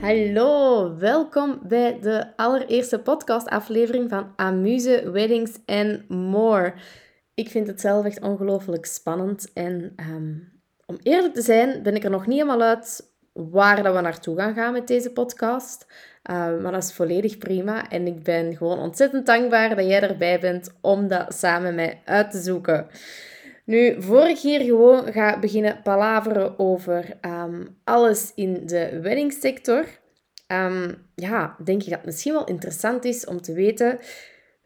Hallo, welkom bij de allereerste podcastaflevering van Amuse, Weddings and More. Ik vind het zelf echt ongelooflijk spannend en ehm, om eerlijk te zijn ben ik er nog niet helemaal uit waar dat we naartoe gaan gaan met deze podcast. Uh, maar dat is volledig prima en ik ben gewoon ontzettend dankbaar dat jij erbij bent om dat samen met mij uit te zoeken. Nu, voor ik hier gewoon ga beginnen palaveren over ehm, alles in de weddingsector, um, ja, denk ik dat het misschien wel interessant is om te weten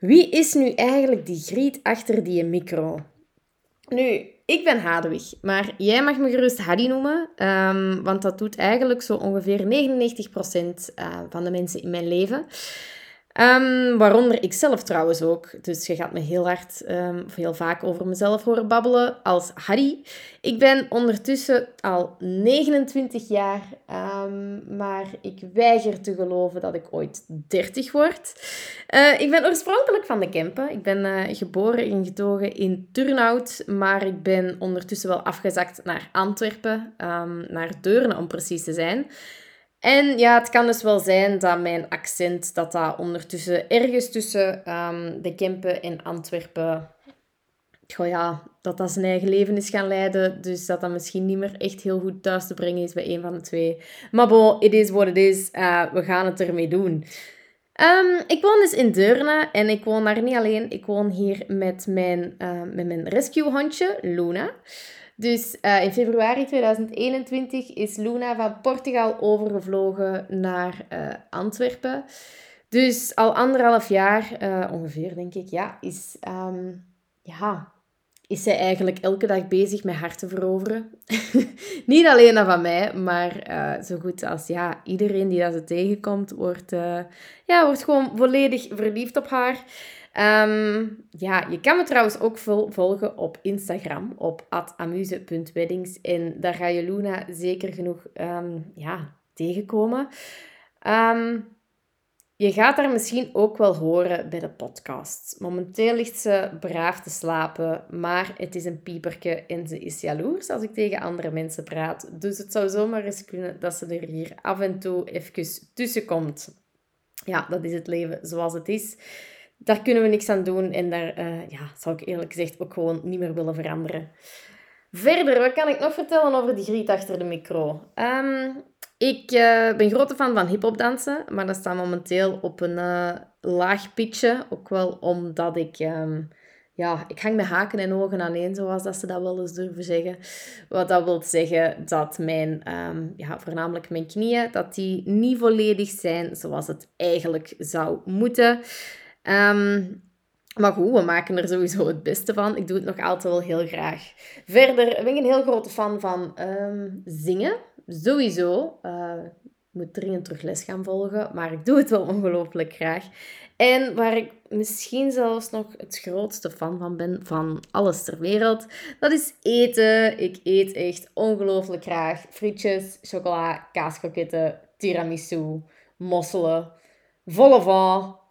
wie is nu eigenlijk die griet achter die micro. Nu, ik ben Hadewig, maar jij mag me gerust Hadi noemen, um, want dat doet eigenlijk zo ongeveer 99% uh, eh, van de mensen in mijn leven. Um, waaronder ik zelf trouwens ook. Dus je gaat me heel hard, of heel vaak over mezelf horen babbelen als Harry. Ik ben ondertussen al 29 jaar, um, maar ik weiger te geloven dat ik ooit 30 word. Uh, ik ben oorspronkelijk van de Kempen. Ik ben uh, geboren en getogen in Turnhout, maar ik ben ondertussen wel afgezakt naar Antwerpen, naar Deurne om precies te zijn. En ja, het kan dus wel zijn dat mijn accent, dat dat ondertussen ergens tussen um, de Kempen en Antwerpen, goh ja, dat dat zijn eigen leven is gaan leiden. Dus dat dat misschien niet meer echt heel goed thuis te brengen is bij een van de twee. Maar bon, it is what it is. Uh, we gaan het ermee doen. Um, ik woon dus in Deurne en ik woon daar niet alleen. Ik woon hier met mijn, uh, met mijn rescuehondje, Luna. Dus uh, in februari 2021 is Luna van Portugal overgevlogen naar uh, Antwerpen. Dus al anderhalf jaar, uh, ongeveer denk ik, ja, is, um, ja, is zij eigenlijk elke dag bezig met harten veroveren. Niet alleen dat van mij, maar zo goed als ja, iedereen die dat ze tegenkomt, wordt, ja, wordt gewoon volledig verliefd op haar. Um, ja, je kan me trouwens ook volgen op Instagram, op amuse.weddings. En daar ga je Luna zeker genoeg um, ja, tegenkomen. Um, je gaat haar misschien ook wel horen bij de podcast. Momenteel ligt ze braaf te slapen, maar het is een pieperke en ze is jaloers als ik tegen andere mensen praat. Dus het zou zomaar eens kunnen dat ze er hier af en toe even tussen komt. Ja, dat is het leven zoals het is daar kunnen we niks aan doen. En daar uh, ja, zou ik eerlijk gezegd ook gewoon niet meer willen veranderen. Verder, wat kan ik nog vertellen over die griet achter de micro? Um, ik uh, ben grote fan van hip-hop dansen, maar dat staat momenteel op een uh, laag pitje. Ook wel omdat ik. Um, ja, ik hang met haken en ogen aan één, zoals dat ze dat wel eens durven zeggen. Wat dat wil zeggen dat mijn, um, ja, voornamelijk mijn knieën, dat die niet volledig zijn zoals het eigenlijk zou moeten. Um, maar goed, we maken er sowieso het beste van. Ik doe het nog altijd wel heel graag. Verder ben ik een heel grote fan van um, zingen. Sowieso. Uh, ik moet dringend terug les gaan volgen, maar ik doe het wel ongelooflijk graag. En waar ik misschien zelfs nog het grootste fan van ben, van alles ter wereld, dat is eten. Ik eet echt ongelooflijk graag frietjes, chocola, kaaskroketten, tiramisu, mosselen, volle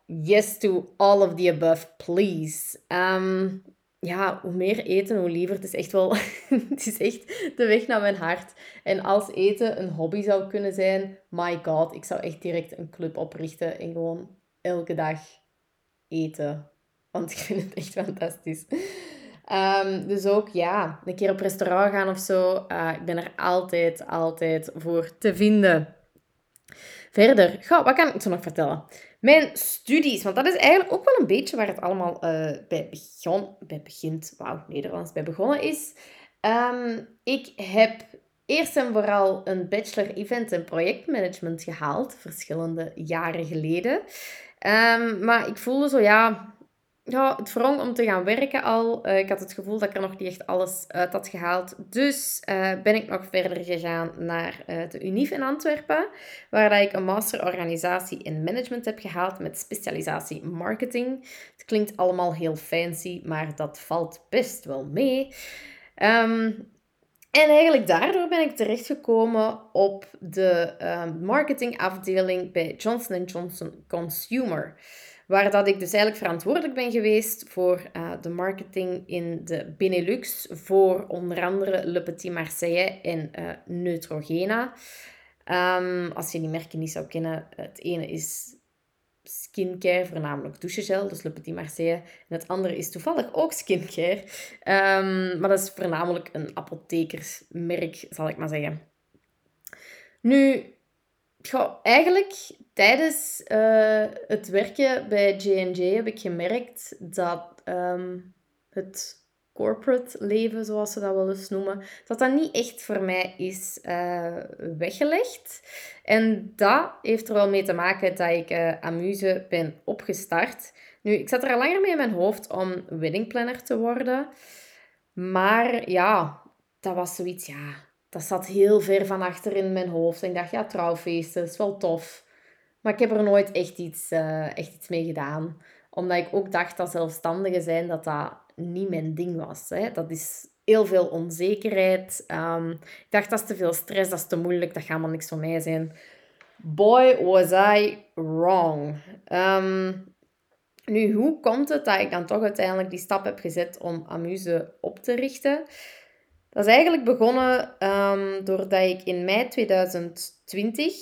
yes to all of the above, please. Um, ja, hoe meer eten, hoe liever. Het is echt wel... het is echt de weg naar mijn hart. En als eten een hobby zou kunnen zijn, my god, ik zou echt direct een club oprichten en gewoon elke dag eten. Want ik vind het echt fantastisch. Um, dus ook, ja, een keer op restaurant gaan of zo. Uh, ik ben er altijd, altijd voor te vinden. Verder, goh, wat kan ik zo nog vertellen? Mijn studies, want dat is eigenlijk ook wel een beetje waar het allemaal uh, bij, begon, bij begint. Wauw, Nederlands bij begonnen is. Um, ik heb eerst en vooral een bachelor event en projectmanagement gehaald, verschillende jaren geleden. Um, maar ik voelde zo, ja, ja, het wrong om te gaan werken al. Uh, ik had het gevoel dat ik er nog niet echt alles uit had gehaald. Dus uh, ben ik nog verder gegaan naar uh, de UNIF in Antwerpen, waar dat ik een master organisatie en management heb gehaald met specialisatie marketing. Het klinkt allemaal heel fancy, maar dat valt best wel mee. Um, en eigenlijk daardoor ben ik terechtgekomen op de marketingafdeling bij Johnson Johnson Consumer. Waar dat ik dus eigenlijk verantwoordelijk ben geweest voor uh, de marketing in de Benelux. Voor onder andere Le Petit Marseille en uh, Neutrogena. Um, als je die merken niet zou kennen, het ene is skincare, voornamelijk douchegel, dus Le Petit Marseille. En het andere is toevallig ook skincare. Um, maar dat is voornamelijk een apothekersmerk, zal ik maar zeggen. Nu, eigenlijk tijdens uh, het werken bij J&J heb ik gemerkt dat um, het corporate leven, zoals ze dat wel eens noemen, dat dat niet echt voor mij is uh, weggelegd. En dat heeft er wel mee te maken dat ik uh, Amuse ben opgestart. Nu, ik zat er al langer mee in mijn hoofd om weddingplanner te worden. Maar ja, dat was zoiets, ja, dat zat heel ver van achter in mijn hoofd. En ik dacht, ja, trouwfeesten, is wel tof. Maar ik heb er nooit echt iets, uh, echt iets mee gedaan. Omdat ik ook dacht dat zelfstandigen zijn, dat dat niet mijn ding was. Hè. Dat is heel veel onzekerheid. Um, ik dacht, dat is te veel stress, dat is te moeilijk, dat gaat allemaal niks voor mij zijn. Boy, was I wrong. Um, nu, hoe komt het dat ik dan toch uiteindelijk die stap heb gezet om Amuse op te richten? Dat is eigenlijk begonnen um, doordat ik in mei 2020,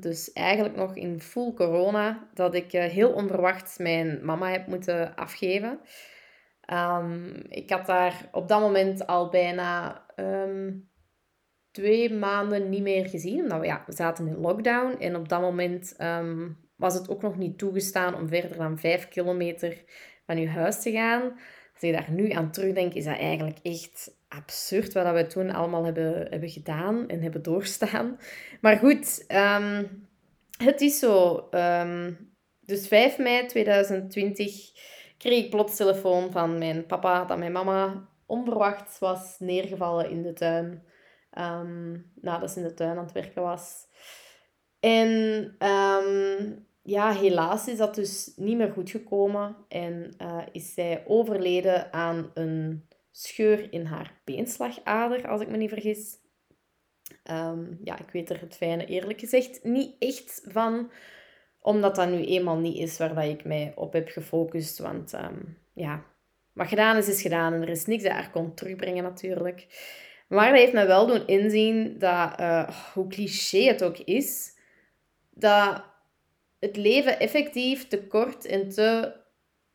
dus eigenlijk nog in full corona, dat ik uh, heel onverwacht mijn mama heb moeten afgeven. Um, ik had daar op dat moment al bijna twee maanden niet meer gezien. Omdat we, ja, we zaten in lockdown. En op dat moment was het ook nog niet toegestaan om verder dan vijf kilometer van je huis te gaan. Als ik daar nu aan terugdenk, is dat eigenlijk echt absurd wat we toen allemaal hebben, hebben gedaan en hebben doorstaan. Maar goed, het is zo. dus 5 mei 2020 kreeg ik plots telefoon van mijn papa dat mijn mama onverwacht was neergevallen in de tuin. Um, nadat ze in de tuin aan het werken was. En ja, helaas is dat dus niet meer goed gekomen. En uh, is zij overleden aan een scheur in haar beenslagader, als ik me niet vergis. Um, ja, ik weet er het fijne eerlijk gezegd niet echt van omdat dat nu eenmaal niet is waar dat ik mij op heb gefocust. Want um, ja, wat gedaan is, is gedaan. En er is niks dat haar kon terugbrengen natuurlijk. Maar dat heeft me wel doen inzien dat, uh, hoe cliché het ook is, dat het leven effectief te kort en te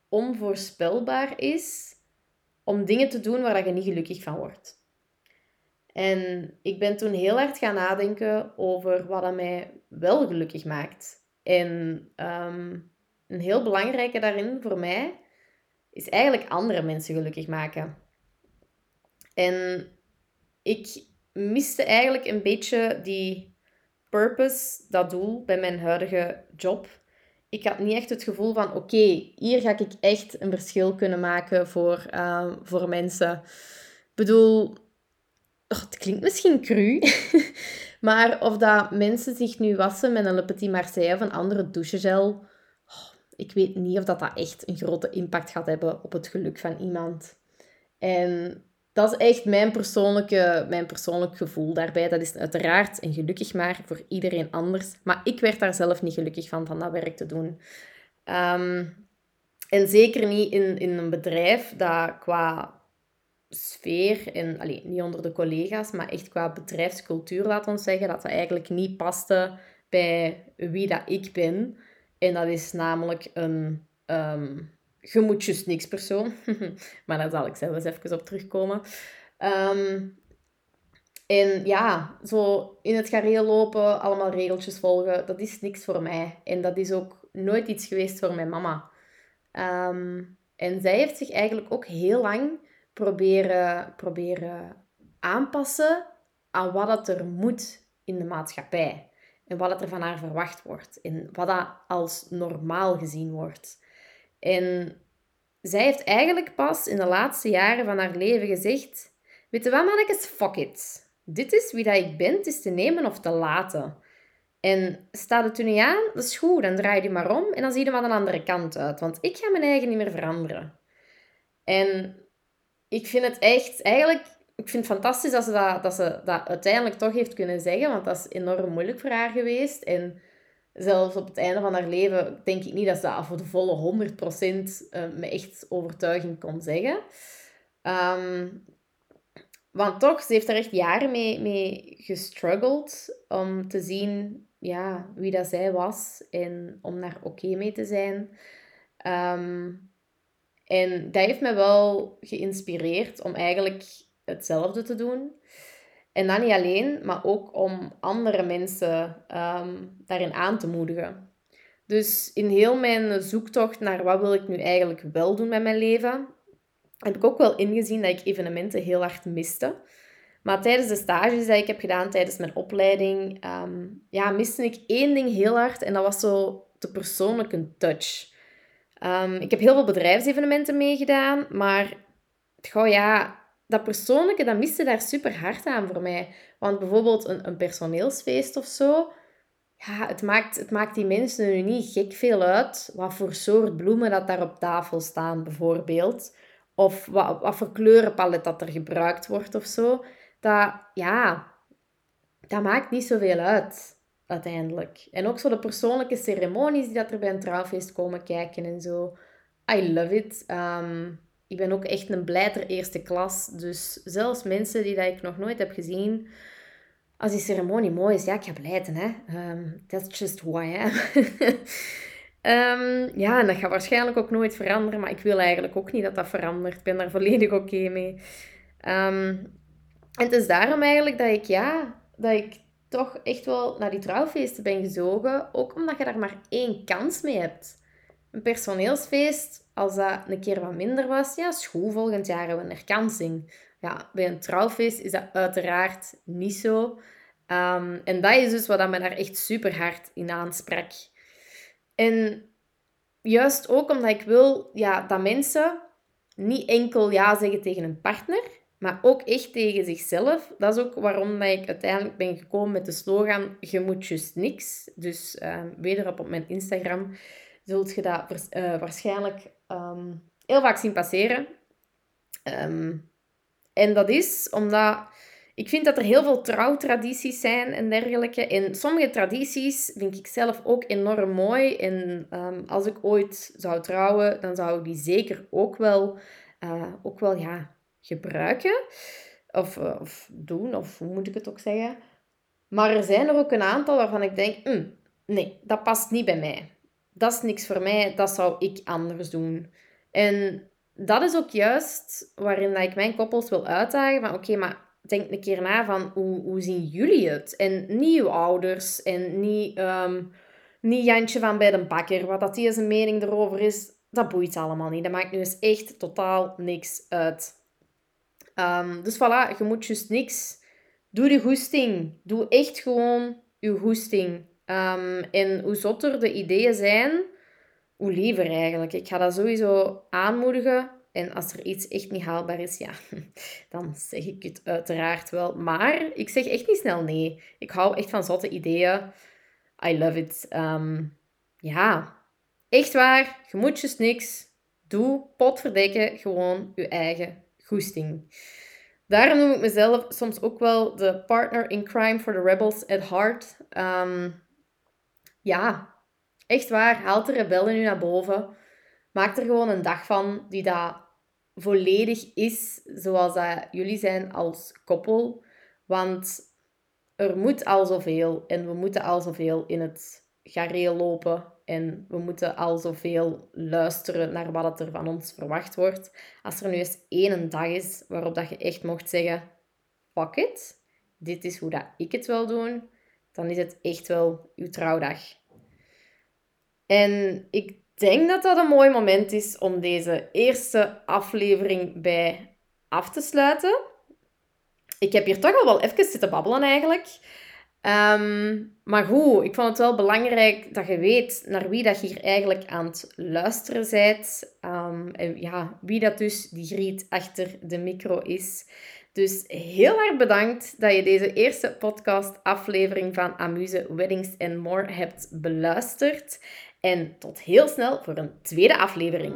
onvoorspelbaar is om dingen te doen waar je niet gelukkig van wordt. En ik ben toen heel hard gaan nadenken over wat mij wel gelukkig maakt. En ehm, een heel belangrijke daarin voor mij is eigenlijk andere mensen gelukkig maken. En ik miste eigenlijk een beetje die purpose, dat doel, bij mijn huidige job. Ik had niet echt het gevoel van, oké, hier ga ik echt een verschil kunnen maken voor, uh, voor mensen. Ik bedoel, oh, het klinkt misschien cru, Maar of dat mensen zich nu wassen met een Le Petit Marseille of een andere douchegel, oh, ik weet niet of dat, dat echt een grote impact gaat hebben op het geluk van iemand. En dat is echt mijn persoonlijke, mijn persoonlijk gevoel daarbij. Dat is uiteraard een gelukkig maar voor iedereen anders. Maar ik werd daar zelf niet gelukkig van, van dat werk te doen. Ehm, en zeker niet in, in een bedrijf dat qua sfeer, en allee, niet onder de collega's, maar echt qua bedrijfscultuur, laat ons zeggen, dat dat eigenlijk niet paste bij wie dat ik ben. En dat is namelijk een um, gemoedjes niks persoon. maar daar zal ik zelf eens even op terugkomen. Ehm, en ja, zo in het gareel lopen, allemaal regeltjes volgen, dat is niks voor mij. En dat is ook nooit iets geweest voor mijn mama. Ehm, en zij heeft zich eigenlijk ook heel lang proberen, proberen aanpassen aan wat het er moet in de maatschappij. En wat er van haar verwacht wordt. En wat dat als normaal gezien wordt. En zij heeft eigenlijk pas in de laatste jaren van haar leven gezegd... Weet je wat, mannetjes? Fuck it. Dit is wie dat ik ben. Het is te nemen of te laten. En staat het er niet aan, dat is goed. Dan draai je die maar om en dan zie je hem aan de andere kant uit. Want ik ga mijn eigen niet meer veranderen. En ik vind het echt, eigenlijk, ik vind het fantastisch dat ze dat, dat ze dat uiteindelijk toch heeft kunnen zeggen, want dat is enorm moeilijk voor haar geweest. En zelfs op het einde van haar leven, denk ik niet dat ze dat voor de volle 100% uh, eh, me echt overtuiging kon zeggen. Ehm, want toch, ze heeft er echt jaren mee, mee gestruggeld om te zien ja, wie dat zij was en om daar oké mee te zijn. Ehm, en dat heeft me wel geïnspireerd om eigenlijk hetzelfde te doen. En dan niet alleen, maar ook om andere mensen ehm, daarin aan te moedigen. Dus in heel mijn zoektocht naar wat wil ik nu eigenlijk wel doen met mijn leven, heb ik ook wel ingezien dat ik evenementen heel hard miste. Maar tijdens de stages die ik heb gedaan tijdens mijn opleiding, um, ja, miste ik één ding heel hard en dat was zo de persoonlijke touch. Um, ik heb heel veel bedrijfsevenementen meegedaan, maar goh, ja, dat persoonlijke, dat miste daar super hard aan voor mij. Want bijvoorbeeld een, een personeelsfeest of zo, ja, het maakt, het maakt die mensen nu niet gek veel uit wat voor soort bloemen dat daar op tafel staan, bijvoorbeeld. Of wat, wat voor kleurenpalet dat er gebruikt wordt of zo. Dat, ja, dat maakt niet zoveel uit, uiteindelijk. En ook zo de persoonlijke ceremonies die dat er bij een trouwfeest komen kijken en zo. I love it. Um, ik ben ook echt een blijter eerste klas. Dus zelfs mensen die dat ik nog nooit heb gezien, als die ceremonie mooi is, ja, ik ga blijten, hè. Um, that's just who I am. um, ja, en dat gaat waarschijnlijk ook nooit veranderen, maar ik wil eigenlijk ook niet dat dat verandert. Ik ben daar volledig oké mee. Um, en het is daarom eigenlijk dat ik, ja, dat ik toch echt wel naar die trouwfeesten ben gezogen. Ook omdat je daar maar één kans mee hebt. Een personeelsfeest, als dat een keer wat minder was, ja, school volgend jaar hebben we een herkansing. Ja, bij een trouwfeest is dat uiteraard niet zo. Um, en dat is dus wat me daar echt super hard in aansprak. En juist ook omdat ik wil ja, dat mensen niet enkel ja zeggen tegen een partner, maar ook echt tegen zichzelf. Dat is ook waarom dat ik uiteindelijk ben gekomen met de slogan Je moet just niks. Dus uh, wederop op mijn Instagram zult je dat uh, waarschijnlijk um, heel vaak zien passeren. Um, en dat is omdat ik vind dat er heel veel trouwtradities zijn en dergelijke. En sommige tradities vind ik zelf ook enorm mooi. En um, als ik ooit zou trouwen, dan zou ik die zeker ook wel, uh, ook wel ja, gebruiken. Of, uh, of doen, of hoe moet ik het ook zeggen. Maar er zijn er ook een aantal waarvan ik denk, mm, nee, dat past niet bij mij dat is niks voor mij, dat zou ik anders doen. En dat is ook juist waarin dat ik mijn koppels wil uitdagen van oké, maar denk een keer na van hoe, hoe zien jullie het? En niet uw ouders en niet, um, niet Jantje van bij de bakker, wat dat die zijn mening erover is, dat boeit allemaal niet. Dat maakt nu eens echt totaal niks uit. Um, dus voilà, je moet juist niks. Doe de goesting. Doe echt gewoon je goesting. Um, en hoe zotter de ideeën zijn, hoe liever eigenlijk. Ik ga dat sowieso aanmoedigen. En als er iets echt niet haalbaar is, ja, dan zeg ik het uiteraard wel. Maar ik zeg echt niet snel nee. Ik hou echt van zotte ideeën. I love it. Um, ja, echt waar. Je moet niks. Doe, potverdekken, gewoon je eigen goesting. Daarom noem ik mezelf soms ook wel de partner in crime for the rebels at heart. Um, ja, echt waar, haalt de rebellen nu naar boven. Maak er gewoon een dag van die dat volledig is zoals dat jullie zijn als koppel. Want er moet al zoveel en we moeten al zoveel in het gareel lopen. En we moeten al zoveel luisteren naar wat er van ons verwacht wordt. Als er nu eens één dag is waarop dat je echt mocht zeggen... Fuck it, dit is hoe dat ik het wil doen dan is het echt wel uw trouwdag. En ik denk dat dat een mooi moment is om deze eerste aflevering bij af te sluiten. Ik heb hier toch al wel even zitten babbelen eigenlijk. Ehm, maar goed, ik vond het wel belangrijk dat je weet naar wie dat je hier eigenlijk aan het luisteren bent. Um, en ja, wie dat dus die griet achter de micro is. Dus heel erg bedankt dat je deze eerste podcast-aflevering van Amuse Weddings and More hebt beluisterd. En tot heel snel voor een tweede aflevering.